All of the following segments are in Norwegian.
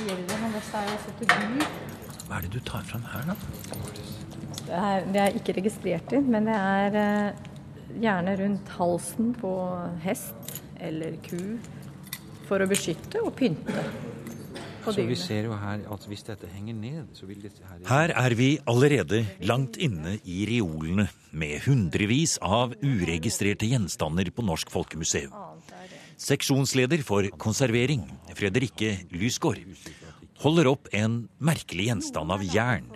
fjellene, men dette er jo også til dyr. Hva er det du tar fram her, da? Det er, det er ikke registrert i, men det er eh, gjerne rundt halsen på hest eller ku for å beskytte og pynte på Så vi dyrene. ser jo her at hvis dette henger ned, så vil dette her Her er vi allerede langt inne i reolene med hundrevis av uregistrerte gjenstander på Norsk Folkemuseum. Seksjonsleder for konservering, Fredrikke Lysgård, holder opp en merkelig gjenstand av jern.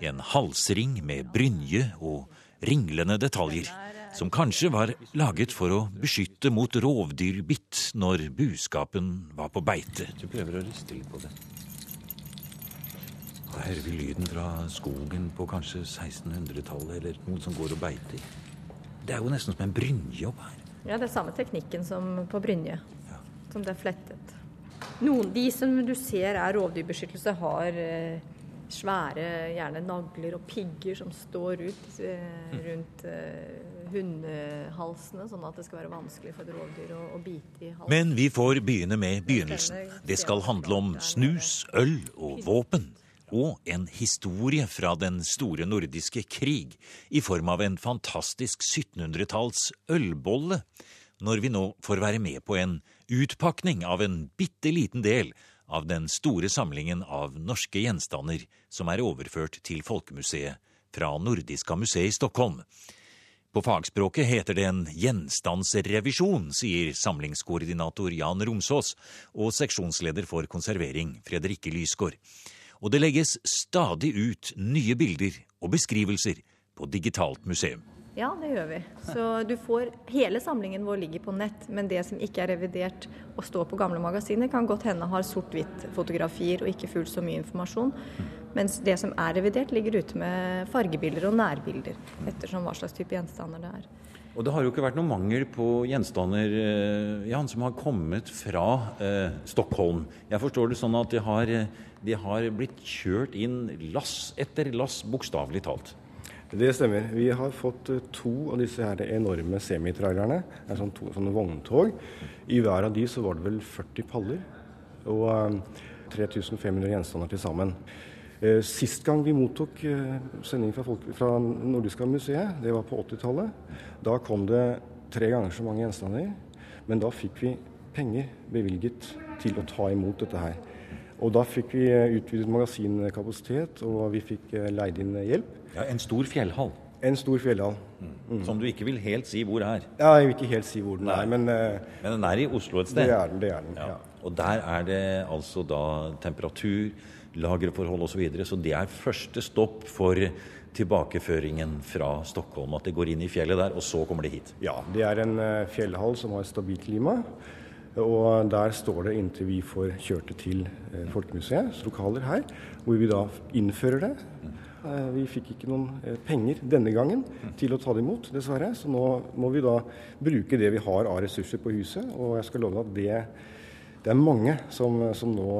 En halsring med brynje og ringlende detaljer, som kanskje var laget for å beskytte mot rovdyrbitt når buskapen var på beite. Du prøver å riste litt på det. Da hører vi lyden fra skogen på kanskje 1600-tallet, eller noen som går og beiter. Det er jo nesten som en brynje opp her. Ja, det er samme teknikken som på Brynje, som det er flettet. Noen, de som du ser er rovdyrbeskyttelse, har eh, svære gjerne nagler og pigger som står ut eh, rundt eh, hundehalsene, sånn at det skal være vanskelig for et rovdyr å, å bite i halsen. Men vi får begynne med begynnelsen. Det skal handle om snus, øl og våpen. Og en historie fra den store nordiske krig i form av en fantastisk 1700-talls ølbolle. Når vi nå får være med på en utpakning av en bitte liten del av den store samlingen av norske gjenstander som er overført til Folkemuseet fra Nordiska museet i Stockholm. På fagspråket heter det en gjenstandsrevisjon, sier samlingskoordinator Jan Romsås og seksjonsleder for konservering Fredrikke Lysgård. Og det legges stadig ut nye bilder og beskrivelser på digitalt museum. Ja, det gjør vi. Så du får Hele samlingen vår ligger på nett, men det som ikke er revidert og står på gamle magasiner, kan godt hende har sort-hvitt-fotografier og ikke fullt så mye informasjon. Mens det som er revidert, ligger ute med fargebilder og nærbilder, ettersom hva slags type gjenstander det er. Og det har jo ikke vært noe mangel på gjenstander eh, Jan, som har kommet fra eh, Stockholm. Jeg forstår det sånn at de har, eh, de har blitt kjørt inn lass etter lass, bokstavelig talt. Det stemmer. Vi har fått eh, to av disse her enorme semitrailerne. Det er sånn to sånne vogntog. I hver av de så var det vel 40 paller. Og eh, 3500 gjenstander til sammen. Eh, Sist gang vi mottok eh, sending fra, folk, fra Nordiska museet, det var på 80-tallet. Da kom det tre ganger så mange gjenstander. Men da fikk vi penger bevilget til å ta imot dette her. Og da fikk vi eh, utvidet magasinkapasitet, og vi fikk leid inn hjelp. Ja, En stor fjellhall, En stor fjellhall. som du ikke vil helt si hvor er. Ja, jeg vil ikke helt si hvor den er, men uh, Men den er i Oslo et sted. det er den. det er den, Ja. ja. Og der er det altså da temperatur, lagerforhold osv. Så, videre. så det er første stopp for tilbakeføringen fra Stockholm. At det går inn i fjellet der, og så kommer det hit. Ja, det er en eh, fjellhall som har stabilt klima. Og der står det inntil vi får kjørt det til eh, Folkemuseets lokaler her, hvor vi da innfører det. Eh, Vi fikk ikke noen penger denne gangen til å ta det imot, dessverre. Så nå må vi da bruke det vi har av ressurser på huset. Og jeg skal love at det, det er mange som, som nå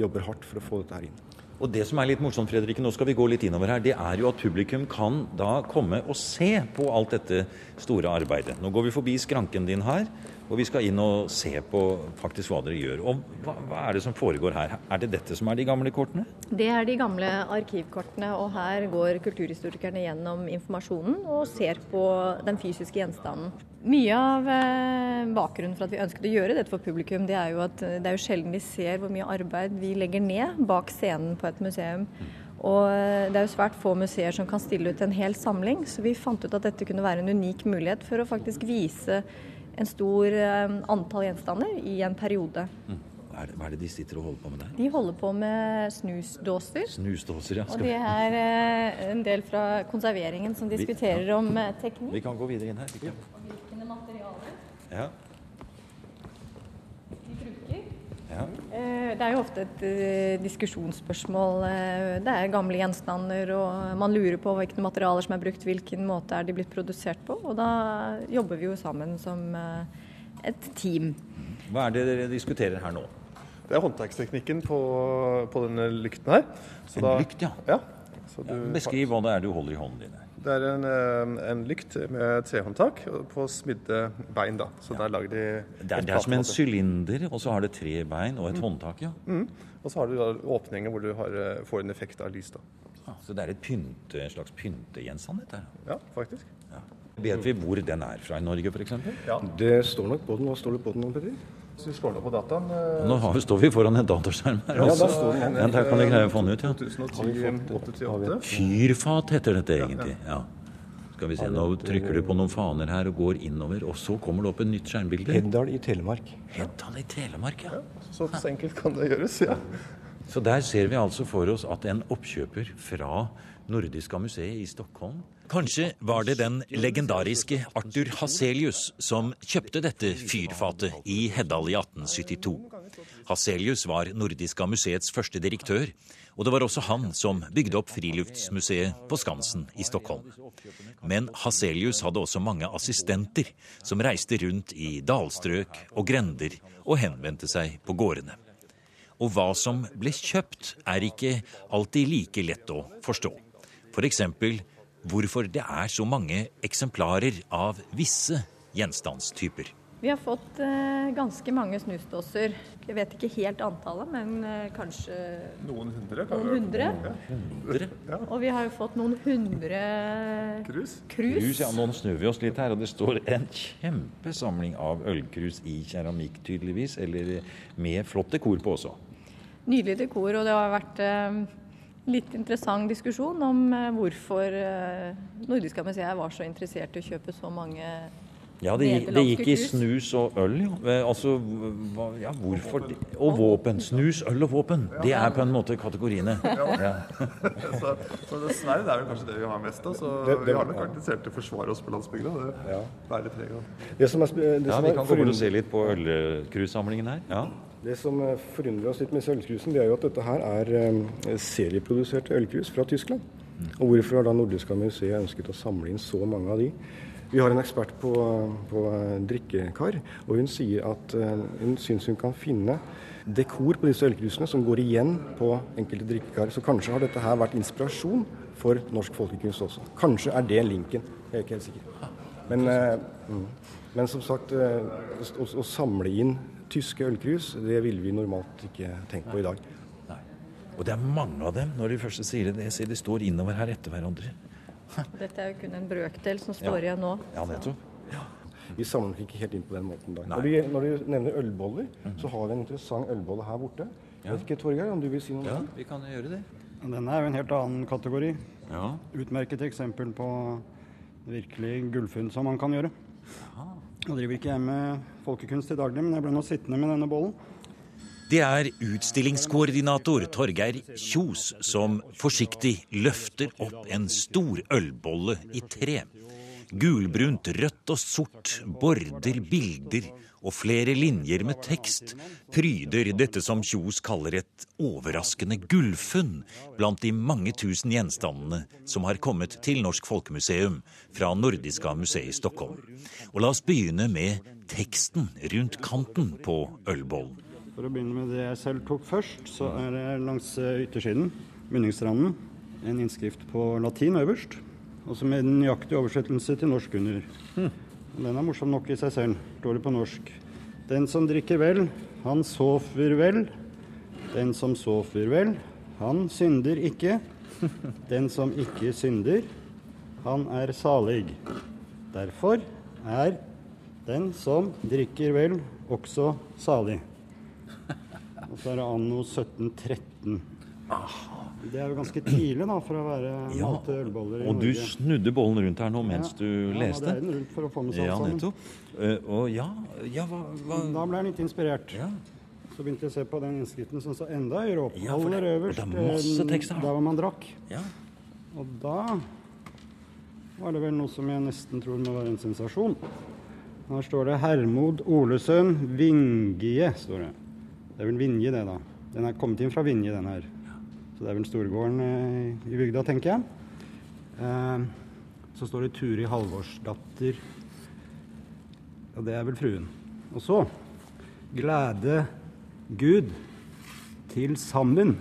jobber hardt for å få dette her inn. Og det som er litt morsomt, Fredrik, nå skal vi gå litt innover her, det er jo at publikum kan da komme og se på alt dette store arbeidet. Nå går vi forbi skranken din her, og vi skal inn og se på faktisk hva dere gjør. Og hva, hva er det som foregår her? Er det dette som er de gamle kortene? Det er de gamle arkivkortene, og her går kulturhistorikerne gjennom informasjonen og ser på den fysiske gjenstanden. Mye av eh, bakgrunnen for at vi ønsket å gjøre dette for publikum, det er jo at eh, det er jo sjelden vi ser hvor mye arbeid vi legger ned bak scenen på et museum. Og eh, det er jo svært få museer som kan stille ut en hel samling, så vi fant ut at dette kunne være en unik mulighet for å faktisk vise en stor antall gjenstander i en periode. Hva er, det, hva er det de sitter og holder på med der? De holder på med snusdåser. Snusdåser, ja. Og det er en del fra konserveringen som diskuterer om eh, teknikk. vi kan gå videre inn her. Vi kan- Hvilke materialer Ja, de bruker. ja. Eh, Det er jo ofte et eh, diskusjonsspørsmål. Eh, Det er gamle gjenstander, og man lurer på hvilke materialer som er brukt, hvilken måte er de blitt produsert på. Og da jobber vi jo sammen som et team. Hva er det dere diskuterer her nå? Det er håndverksteknikken på, på denne lykten her. Så En lykt, ja. ja. Så du, Beskriv hva det er du holder i hånden din. Det er en, eh, en lykt med trehåndtak på smidde bein. da. Så der lager de Det er, det er som en sylinder, og så har det tre bein og et Mm. håndtak, ja. Og så har du da åpninger hvor du har, eh, får en effekt av lys. da. Ja, Så det er et pynte, en slags pyntegjenstand, dette her. Ja, faktisk. Vet vi hvor den er fra i Norge, f.eks.? Ja. Det står nok på den. Hva står det på den, Petter? Hvis du slår det på dataen eh, Nå har, står vi foran en dataskjerm her. Ja, altså. der står den. Ja, der kan de greie å få den ut, ja. 2010-838. Fyrfat heter dette egentlig. ja. Skal vi se, Nå trykker du på noen faner her og går innover, og så kommer det opp et nytt skjermbilde. Heddal i Telemark. Heddal i Telemark, ja. ja så enkelt kan det gjøres. ja. Så der ser vi altså for oss at en oppkjøper fra Nordiska museet i Stockholm Kanskje var det den legendariske Arthur Haselius som kjøpte dette fyrfatet i Heddal i 1872. Haselius var Nordiska museets første direktør, og det var også han som bygde opp Friluftsmuseet på Skansen i Stockholm. Men Haselius hadde også mange assistenter som reiste rundt i dalstrøk og grender og henvendte seg på gårdene. Og hva som ble kjøpt, er ikke alltid like lett å forstå. F.eks. hvorfor det er så mange eksemplarer av visse gjenstandstyper. Vi har fått eh, ganske mange snusdåser. Jeg vet ikke helt antallet, men eh, kanskje Noen hundre. noen hundre. Dere, Og vi har jo fått noen hundre Krus. krus. Krus, ja, nå snur vi oss litt her, og det står en kjempesamling av ølkrus i keramikk, tydeligvis, eller med flott dekor på også. Nydelig dekor, og det har vært eh, litt interessant diskusjon om eh, hvorfor eh, Nordiska museet var så interessert i å kjøpe så mange Ja, det, gikk- det gikk i snus og øl, ja. Eh, Altså, hva, ja, hvorfor? Og våpen. Snus, øl og våpen. Det er på en måte kategoriene. Ja. Så, så det sverd er vel kanskje det vi har mest av. Så Det- det- vi har nok vært interessert i å forsvare oss på landsbygda. Det Ja. bærer preg av. Det som, er, sp- det, ja, som vi kan gå bort og se litt på ølkrussamlingen her. Ja. Det som eh, forundrer oss litt med disse ølkrusene, det er jo at dette her er eh, serieproduserte ølkrus fra Tyskland. Og hvorfor har da Nordiska museet ønsket å samle inn så mange av de? Vi har en ekspert på, på eh, drikkekar, og hun sier at hun syns hun kan finne dekor på disse ølkrusene som går igjen på enkelte drikkekar. Så kanskje har dette her vært inspirasjon for norsk folkekunst også. Kanskje er det linken. Jeg er ikke helt sikker. Men, mm. Men som sagt, å, å samle inn tyske ølkrus, det ville vi normalt ikke tenkt på i dag. Og det er mange av dem. Når de første sier det, jeg ser de står innover her etter hverandre. Dette er jo kun en brøkdel som står Ja. igjen nå. Ja, nettopp. Vi samler nok ikke helt inn på den måten. da. Når, du, når du nevner ølboller, så har vi en interessant ølbolle her borte. Ja. vet ikke, Torgeir, om du vil si noe? Ja, om det? vi kan gjøre det. Denne er jo en helt annen kategori. Ja. Utmerket eksempel på virkelig gullfunn som man kan gjøre. Nå driver ikke jeg med folkekunst i daglig, men jeg ble nå sittende med denne bollen. Det er utstillingskoordinator Torgeir Kjos som forsiktig løfter opp en stor ølbolle i tre. Gulbrunt, rødt og sort, border, bilder og flere linjer med tekst pryder dette som Kjos kaller et overraskende gullfunn blant de mange tusen gjenstandene som har kommet til Norsk Folkemuseum fra Nordiska museet i Stockholm. Og la oss begynne med teksten rundt kanten på ølbollen. For å begynne med det jeg selv tok først, så er det langs eh, yttersiden, munningstranden, en innskrift på latin øverst. Også med en nøyaktig oversettelse til norsk under. Hm. Den er morsom nok i seg selv, står det på norsk. Den som drikker vel, han sover vel. Den som sover vel, han synder ikke. Den som ikke synder, han er salig. Derfor er den som drikker vel, også salig. Og så er det anno 1713. Det er jo ganske tidlig da, for å være Ja, malte ølboller i Og du Norge. snudde bollen rundt her nå mens Ja. du leste. Ja, rundt for å få med seg Ja, nettopp. Uh, og ja, ja hva, hva Da ble jeg litt inspirert. ja. Så begynte jeg å se på den innskriften som står enda høyere opp. Ja, aller øverst. det er masse eh, tekst. Der hvor man drakk. ja. Og da var det vel noe som jeg nesten tror må være en sensasjon. Her står det 'Hermod Olesøn Vingie'. står Det Det er vel Vinje, det, da. Den er kommet inn fra Vinje, den her. Så det er vel Storgården eh, i bygda, tenker jeg. Eh, så står det Turi Halvorsdatter. Og det er vel fruen. Og så Glede Gud til sammen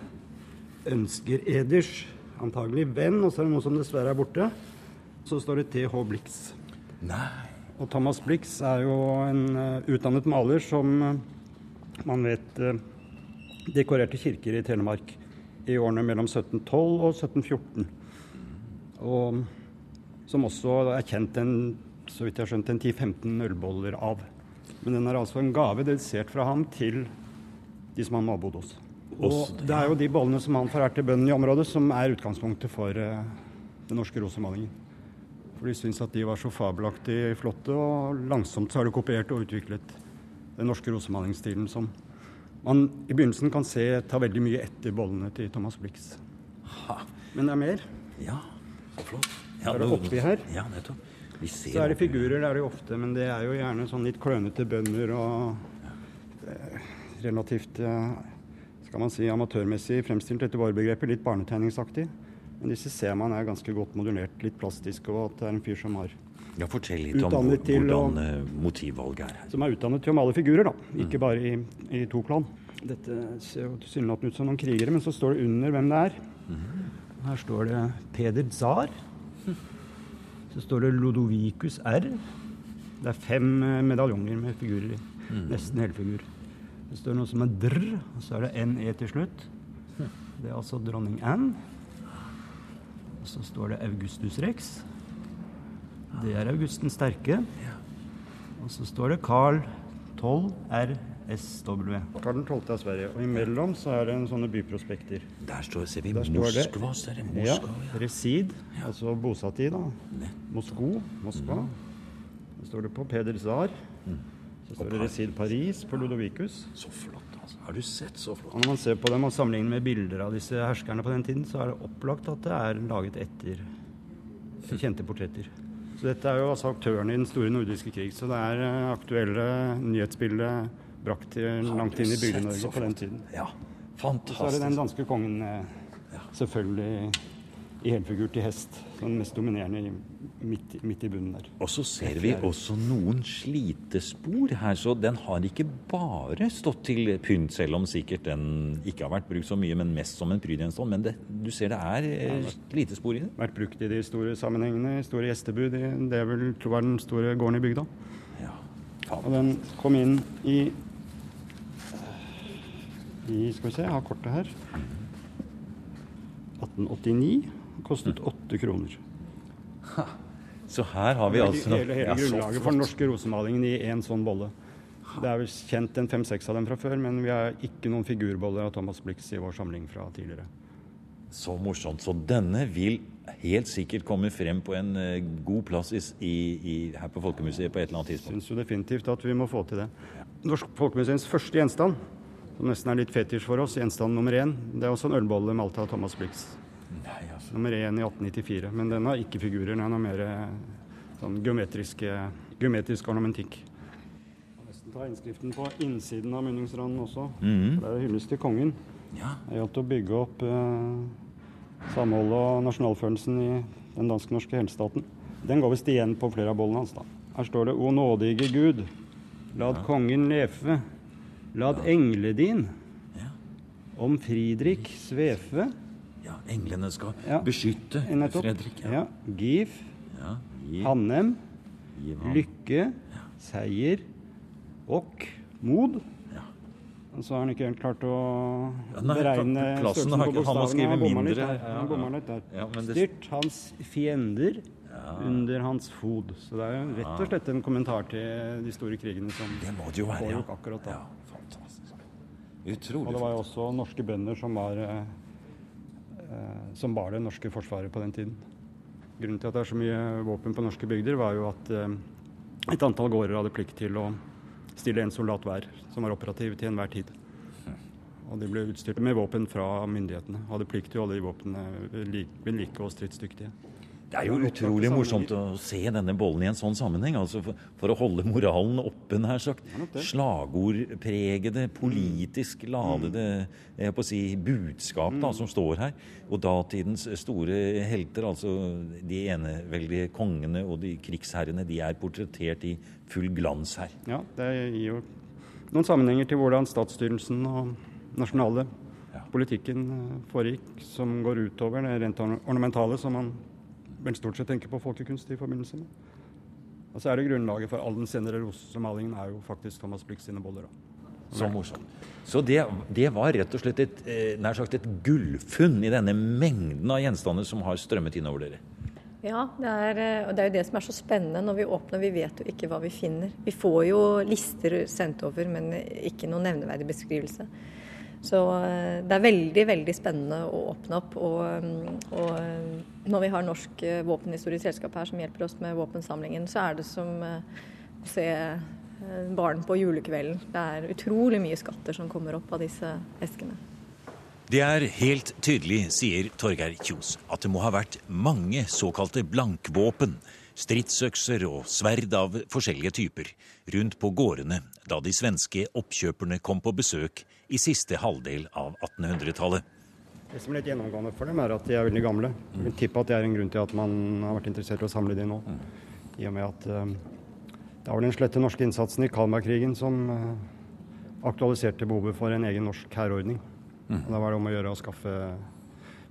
ønsker eders antagelig venn, og så er det noe som dessverre er borte. så står det TH Blix. Nei. Og Thomas Blix er jo en uh, utdannet maler som uh, man vet uh, dekorerte kirker i Telemark i årene mellom 1712 og 1714. Og som også er kjent en, så vidt jeg har skjønt, en 10-15 ølboller av. Men den er altså en gave dedisert fra ham til de som han naboet hos. Og det er jo de bollene som han forærte bøndene i området, som er utgangspunktet for uh, den norske rosemalingen. For de syns at de var så fabelaktig flotte, og langsomt så har de kopiert og utviklet den norske rosemalingsstilen som man i begynnelsen kan se tar veldig mye etter bollene til Thomas Blix. Men det er mer. Ja, så flott. Ja, er det oppi her. Ja, nettopp. Vi ser så er det figurer, det er det jo ofte, men det er jo gjerne sånn litt klønete bønder og eh, relativt eh, skal man si, amatørmessig fremstilt etter våre begreper, litt barnetegningsaktig. Men disse ser man er ganske godt modulert, litt plastisk, og at det er en fyr som, har, Ja, Fortell litt om hvordan å- eh, motivvalget er her. som er utdannet til å male figurer, da. Ikke bare i, i to plan. Dette ser jo tilsynelatende ut som noen krigere, men så står det under hvem det er. Her står det Peder Tsar. Så står det Lodovicus R. Det er fem eh, medaljonger med figurer i. Nesten helfigur. Det står noe som er dr, og så er det NE til slutt. Det er altså dronning Anne. Og så står det Augustus Rex. Det er August den sterke. Og så står det Carl 12 RSW. Carl 12. av Sverige. Og imellom så er det en sånne byprospekter. Der står, ser vi Der står det- Moskva. Så er det Moskva, ja. Resid, altså bosatt i, da. Mosko, Moskva. Så står det på Peder Zahr. Så står det Resid Paris på Ludovicus. Så flott, altså. Har du sett så flott? Og når man ser på dem og sammenligner med bilder av disse herskerne på den tiden, så er det opplagt at det er laget etter kjente portretter. Så dette er jo altså aktørene i den store nordiske krig. Så det er eh, aktuelle nyhetsbilder brakt langt inn i Bygde-Norge på den tiden. Ja, Så er det den danske kongen eh, selvfølgelig i helfigur til hest. Den mest dominerende midt, midt i bunnen der. Og så ser vi også noen slitespor her, så den har ikke bare stått til pynt, selv om sikkert den ikke har vært brukt så mye, men mest som en prydgjenstand. Men det, du ser det er eh, slitespor i det. Vært brukt i de store sammenhengene, i store gjestebud. i- Det er vel tror jeg den store gården i bygda. Ja. Og den kom inn i i Skal vi se, jeg har kortet her. 1889. Kostet åtte kroner. Så her har vi altså hele, hele grunnlaget for den norske rosemalingen i én sånn bolle. Det er vel kjent en fem-seks av dem fra før, men vi har ikke noen figurboller av Thomas Blix i vår samling fra tidligere. Så morsomt. Så denne vil helt sikkert komme frem på en eh, god plass i, i, her på Folkemuseet på et eller annet tidspunkt. Syns jo definitivt at vi må få til det. Norsk Folkemuseums første gjenstand, som nesten er litt fetisj for oss, gjenstand nummer én, det er også en ølbolle malt av Thomas Blix. Nei, altså. Nummer én i 1894. Men den har ikke figurer, den har mer eh, sånn geometrisk ornamentikk. Jeg kan nesten ta innskriften på innsiden av munningsranden også. For det er hyllest til kongen. Ja. Det gjaldt å bygge opp eh, samholdet og nasjonalfølelsen i den dansk-norske helstaten. Den går visst igjen på flere av bollene hans. da. Her står det 'O nådige Gud, lad kongen leve, lad Ja. om Fridrik svefe'. Ja, englene skal Ja. beskytte Nettopp. Fredrik. Ja. Giv, Ja. Giv. Hannem, Giv han. lykke, seier og mod. Ja. Så har han ikke helt klart å Ja, nei, beregne størrelsen på bokstavene. Han bomma litt mindre. der. Han litt der. Ja, Styrt hans fiender under hans fod. Så det er jo rett og slett en kommentar til de store krigene som Det må det jo være, ja. akkurat da. ja fantastisk. Og det var jo også norske bønder som var eh, som bar det norske forsvaret på den tiden. Grunnen til at det er så mye våpen på norske bygder, var jo at eh, et antall gårder hadde plikt til å stille en soldat hver, som var operativ til enhver tid. Og de ble utstyrt med våpen fra myndighetene. Hadde plikt til å holde de våpnene ved like og stridsdyktige. Det er jo utrolig morsomt å se denne bollen i en sånn sammenheng. altså For, for å holde moralen oppe, nær sagt. Slagordpregede, politisk ladede jeg på å si, budskap da, som står her. Og datidens store helter, altså de eneveldige kongene og de krigsherrene, de er portrettert i full glans her. Ja, det gir jo noen sammenhenger til hvordan statsstyrelsen og nasjonale politikken eh, foregikk, som går utover det rent ornamentale som man vel stort sett tenker på folkekunst i forbindelse med. Og så er det grunnlaget for all den senere rosemalingen er jo faktisk Thomas Blix sine boller. da. Så morsomt. Så det, det, var rett og slett et, eh, nær sagt et gullfunn i denne mengden av gjenstander som har strømmet innover dere? Ja, det er, eh, og det er jo det som er så spennende når vi åpner. Vi vet jo ikke hva vi finner. Vi får jo lister sendt over, men ikke noen nevneverdig beskrivelse. Så eh, det er veldig, veldig spennende å åpne opp. Og, mm, og når vi har Norsk våpenhistorisk selskap her som hjelper oss med våpensamlingen, så er det som å se Eh, barn på julekvelden. Det er utrolig mye skatter som kommer opp av disse eskene. Det er helt tydelig, sier Torgeir Kjos, at det må ha vært mange såkalte blankvåpen, stridsøkser og sverd av forskjellige typer, rundt på gårdene da de svenske oppkjøperne kom på besøk i siste halvdel av 1800-tallet. Det som er litt gjennomgående for dem, er at de er veldig gamle. Jeg vil tippe at det er en grunn til at man har vært interessert i å samle de nå. I og med at um, det var den slette norske innsatsen i Kalmarkrigen som eh, aktualiserte behovet for en egen norsk hærordning. Mm. Da var det om å gjøre å skaffe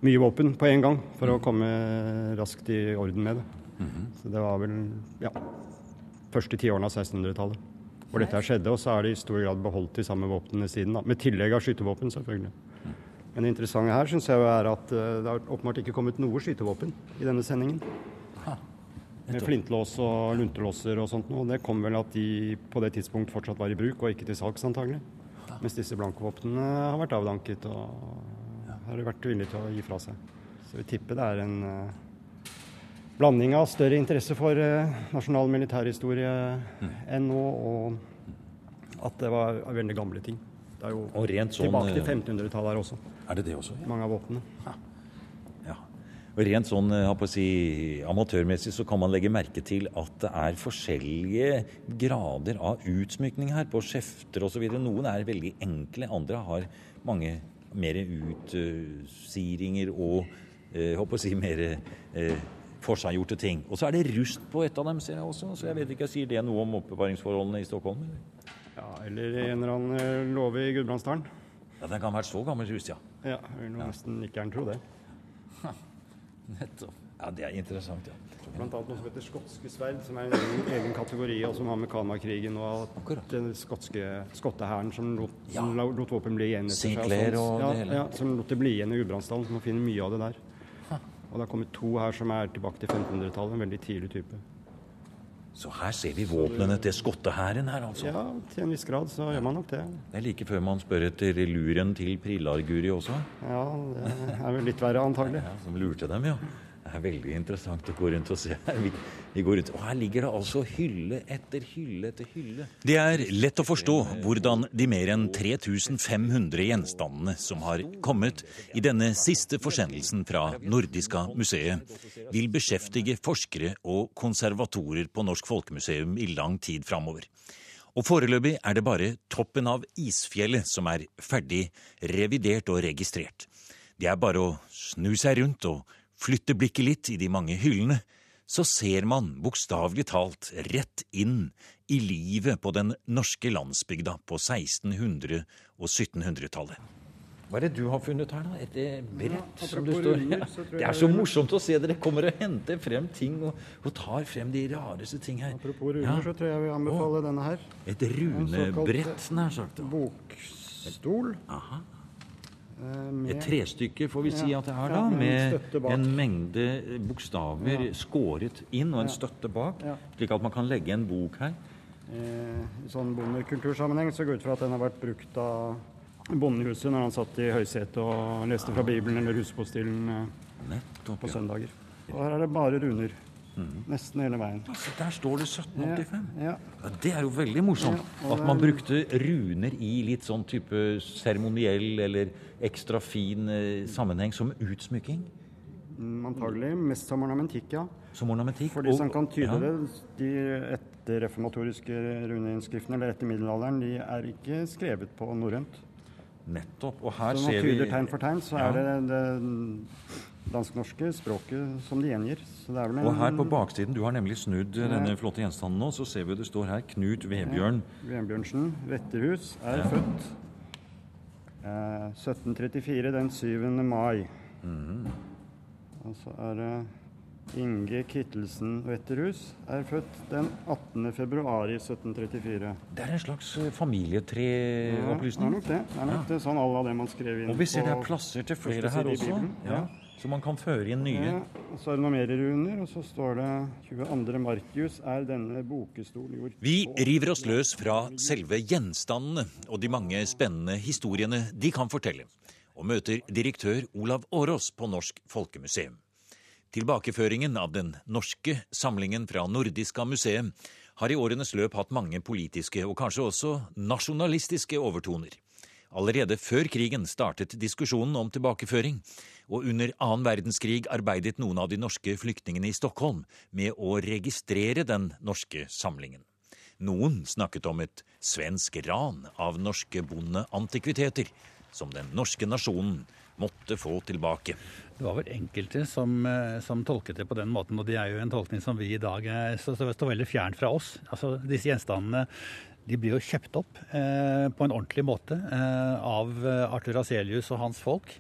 mye våpen på en gang for å komme raskt i orden med det. Mm. Så det var vel ja, første tiårene av 1600-tallet hvor dette skjedde. Og så er det i stor grad beholdt de samme våpnene siden, da. med tillegg av skytevåpen, selvfølgelig. Men det interessante her syns jeg er at eh, det har åpenbart ikke kommet noe skytevåpen i denne sendingen med flintlås og luntelåser og sånt noe. Det kom vel at de på det tidspunkt fortsatt var i bruk og ikke til salgs antagelig. Mens disse blankvåpnene har vært avdanket og har vært villige til å gi fra seg. Så vi tipper det er en uh, blanding av større interesse for uh, nasjonal militærhistorie mm. enn nå, og at det var veldig gamle ting. Det er jo sånn, tilbake til 1500-tallet eh, her også. Er det det også? Ja? Mange av våpnene. Ja. Og Rent sånn si, amatørmessig så kan man legge merke til at det er forskjellige grader av utsmykning her, på skjefter osv. Noen er veldig enkle, andre har mange mer utsiringer og eh, håper å si mer eh, forseggjorte ting. Og så er det rust på et av dem, ser jeg også. Så jeg vet ikke, jeg Sier det noe om oppbevaringsforholdene i Stockholm? Eller? Ja, eller en eller annen eh, låve i Gudbrandsdalen. Ja, Den kan ha vært så gammel rust, ja. Ja, jeg vil nesten ikke gjerne tro det. Nettopp. Ja, Det er interessant, ja. Blant annet noe som heter skotske sverd, som er en egen, egen kategori, og som har med Kalmarkrigen og den skotske skottehæren som lot, ja. lot, våpen bli igjen etter seg. Og ja, ja, som lot det bli igjen i Gudbrandsdalen. Så man finner mye av det der. Og det har kommet to her som er tilbake til 1500-tallet. En veldig tidlig type. Så her ser vi våpnene til skottehæren her, altså? Ja, til en viss grad så gjør man nok det. Det er like før man spør etter luren til Prillar-Guri også? Ja, det er vel litt verre antagelig. Ja, som lurte dem, ja. Det er veldig interessant å gå rundt og se vi går rundt, og her ligger det altså hylle etter hylle etter hylle. Det er lett å forstå hvordan de mer enn 3500 gjenstandene som har kommet i denne siste forsendelsen fra Nordiska museet, vil beskjeftige forskere og konservatorer på Norsk Folkemuseum i lang tid framover. Og foreløpig er det bare toppen av isfjellet som er ferdig revidert og registrert. Det er bare å snu seg rundt og flytter blikket litt i de mange hyllene, så ser man bokstavelig talt rett inn i livet på den norske landsbygda på 1600- og 1700-tallet. Hva er det du har funnet her, da? Et brett ja, som du står ja. Det er så morsomt å se dere kommer og henter frem ting og, og tar frem de rareste ting her. Apropos runer, ja. så tror jeg vi anbefaler denne her. Et runebrett, nær sagt. Bokstol. Aha. Eh, med, Et trestykke får vi si at det er, da, med en mengde bokstaver ja. skåret inn og en støtte bak, slik at man kan legge en bok her. Eh, I sånn bondekultursammenheng så går jeg ut fra at den har vært brukt av bondehuset når han satt i høysetet og leste fra Bibelen eller Huspostilen eh, på søndager. Og her er det bare runer. Mm. Nesten hele veien. Altså, der står det 1785. Ja, ja. det er jo veldig morsomt. Ja, at man brukte runer i litt sånn type seremoniell eller ekstra fin eh, sammenheng som utsmykking. Mm, antagelig. Mest som ornamentikk, ja. Som ornamentikk? For de som kan tyde det, de etterreformatoriske runeinnskriftene eller etter middelalderen, de er ikke skrevet på norrønt. Nettopp. Og her så ser vi Så når man tyder tegn for tegn, så er det det dansk-norske språket som de gjengir. En... Og her på baksiden, du har nemlig snudd denne flotte gjenstanden nå, så ser vi det står her Knut Vebjørn. Ja, Vebjørnsen, Vetterhus, er ja. født eh, 1734 den 7. mai. Mm. Og så er det Inge Kittelsen Wetterhus er født den 18. februar i 1734. Det er en slags Ja, det er nok det. Det er nok det sånn alle av det man skrev inn Og vi ser det er plasser til flere her også. Ja, Ja. Så man kan føre inn nye. Ja, så er det noe mer runer, og så står det 22. Markius er denne bokestolen gjort Vi river oss løs fra selve gjenstandene og de mange spennende historiene de kan fortelle, og møter direktør Olav Årås på Norsk Folkemuseum. Tilbakeføringen av den norske samlingen fra Nordiska museet har i årenes løp hatt mange politiske og kanskje også nasjonalistiske overtoner. Allerede før krigen startet diskusjonen om tilbakeføring, og under annen verdenskrig arbeidet noen av de norske flyktningene i Stockholm med å registrere den norske samlingen. Noen snakket om et svensk ran av norske bondeantikviteter, som den norske nasjonen måtte få tilbake. Det var vel enkelte som, eh, som tolket det på den måten, og det er jo en tolkning som vi i dag er, så, så står veldig fjernt fra oss. Altså, disse gjenstandene de blir jo kjøpt opp eh, på en ordentlig måte eh, av eh, Arthur Aselius og hans folk.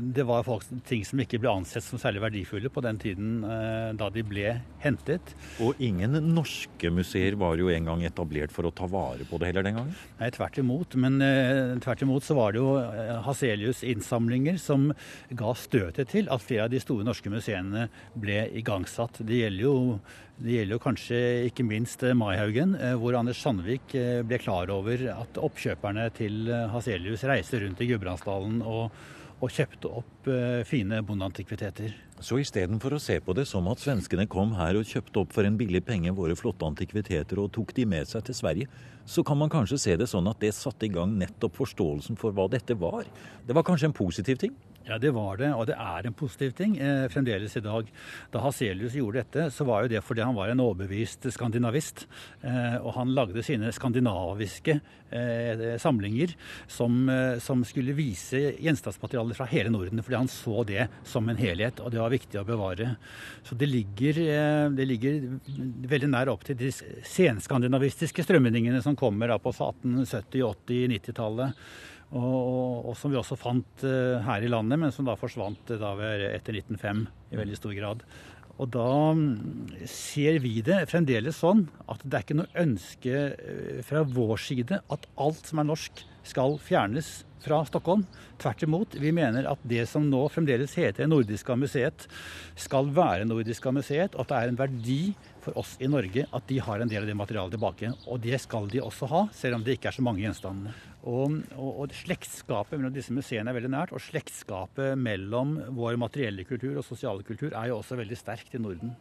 Det var folk, ting som ikke ble ansett som særlig verdifulle på den tiden eh, da de ble hentet. Og ingen norske museer var jo engang etablert for å ta vare på det heller den gangen. Nei, tvert imot. Men eh, tvert imot så var det jo eh, Haselius' innsamlinger som ga støtet til at flere av de store norske museene ble igangsatt. Det gjelder jo, det gjelder jo kanskje ikke minst eh, Maihaugen, eh, hvor Anders Sandvik eh, ble klar over at oppkjøperne til Haselius reiste rundt i Gudbrandsdalen og, og kjøpte opp fine bondeantikviteter. Så istedenfor å se på det som at svenskene kom her og kjøpte opp for en billig penge våre flotte antikviteter og tok de med seg til Sverige, så kan man kanskje se det sånn at det satte i gang nettopp forståelsen for hva dette var. Det var kanskje en positiv ting? Ja, det var det, og det er en positiv ting eh, fremdeles i dag. Da Haselius gjorde dette, så var jo det fordi han var en overbevist skandinavist. Eh, og han lagde sine skandinaviske eh, samlinger som, eh, som skulle vise gjenstandsmaterialer fra hele Norden, fordi han så det som en helhet, og det var viktig å bevare. Så det ligger, eh, det ligger veldig nær opp til de senskandinavistiske strømningene som kommer da på 1870-, 80-, 90-tallet. Og, og, og som vi også fant eh, her i landet, men som da forsvant eh, da etter 1905 i veldig stor grad. Og da mm, ser vi det fremdeles sånn at det er ikke noe ønske eh, fra vår side at alt som er norsk skal fjernes fra Stockholm. Tvert imot. Vi mener at det som nå fremdeles heter Nordiska museet, skal være Nordiska museet, og at det er en verdi for oss i Norge at de har en del av det materialet tilbake. Og det skal de også ha, selv om det ikke er så mange gjenstandene. Og, og, og Slektskapet mellom disse museene er veldig nært, og slektskapet mellom vår materielle kultur og sosiale kultur er jo også veldig sterkt i Norden.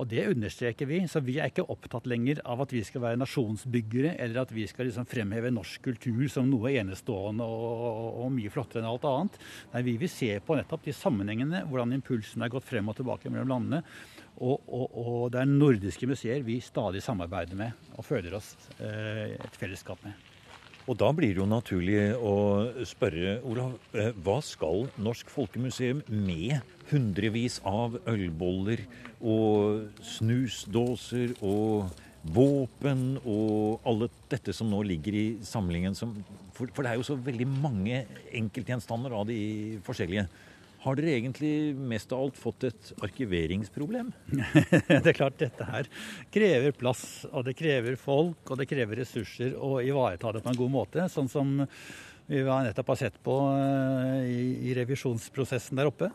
Og det understreker vi. Så vi er ikke opptatt lenger av at vi skal være nasjonsbyggere, eller at vi skal liksom fremheve norsk kultur som noe enestående og, og, mye flottere enn alt annet. Nei, vi vil se på nettopp de sammenhengene, hvordan impulsen er gått frem og tilbake mellom landene. Og, og, og det er nordiske museer vi stadig samarbeider med og føler oss eh, et fellesskap med. Og da blir det jo naturlig å spørre, Olav, eh, hva skal Norsk Folkemuseum med hundrevis av ølboller og snusdåser og våpen og alle dette som nå ligger i samlingen? Som, for, for det er jo så veldig mange enkeltgjenstander av de forskjellige. Har dere egentlig mest av alt fått et arkiveringsproblem? det er klart dette her krever plass, og det krever folk, og det krever ressurser å ivareta det på en god måte. Sånn som vi nettopp har sett på eh, i, revisjonsprosessen der oppe.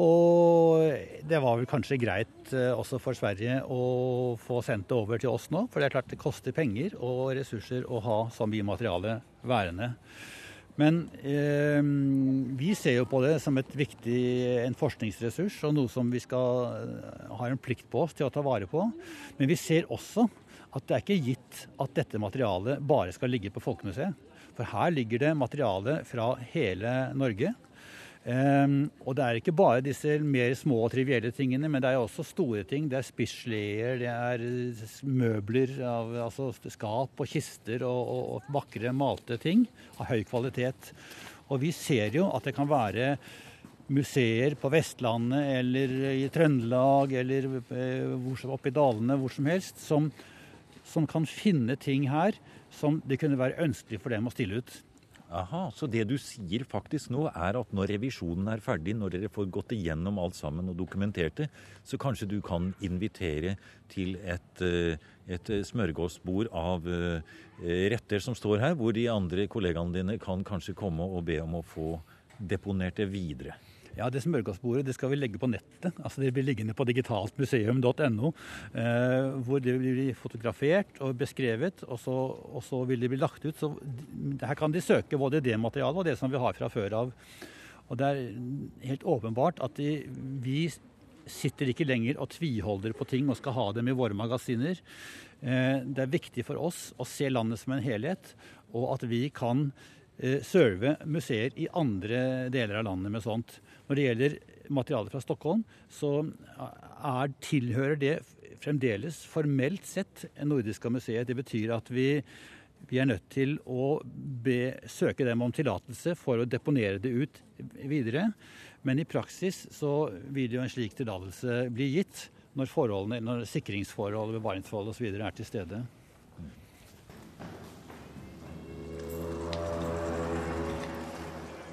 Og det var vel kanskje greit eh, også for Sverige å få sendt det over til oss nå. For det er klart det koster penger og ressurser å ha så mye materiale værende. Men eh, vi ser jo på det som viktig, en forskningsressurs og noe som vi skal ha en plikt på oss til å ta vare på. Men vi ser også at det er ikke gitt at dette materialet bare skal ligge på Folkemuseet. For her ligger det materiale fra hele Norge. Um, og det er ikke bare disse mer små og trivielle tingene, men det er også store ting. Det er spissleder, det er møbler, av, altså skap og kister og, og, og vakre malte ting av høy kvalitet. Og vi ser jo at det kan være museer på Vestlandet eller i Trøndelag eller eh, oppe i dalene, hvor som helst, som, som kan finne ting her som det kunne være ønskelig for dem å stille ut. Aha, Så det du sier faktisk nå, er at når revisjonen er ferdig, når dere får gått igjennom alt sammen og dokumentert det, så kanskje du kan invitere til et, eh, et smørgåsbord av eh, retter som står her, hvor de andre kollegaene dine kan kanskje komme og be om å få deponert det videre. Ja, Det smørgåsbordet det skal vi legge på nettet. altså Det blir liggende på digitaltmuseum.no. Eh, hvor det blir fotografert og beskrevet, og så, og så, vil det bli lagt ut. Så Her kan de søke både det materialet og det som vi har fra før av. Og Det er helt åpenbart at de, vi sitter ikke lenger og tviholder på ting og skal ha dem i våre magasiner. Eh, det er viktig for oss å se landet som en helhet, og at vi kan serve museer i andre deler av landet med sånt. Når det gjelder materialet fra Stockholm, så er, tilhører det fremdeles formelt sett Nordiska museet. Det betyr at vi, vi er nødt til å be, søke dem om tillatelse for å deponere det ut videre. Men i praksis så vil jo en slik tillatelse bli gitt når, når sikringsforhold, bevaringsforhold osv. er til stede.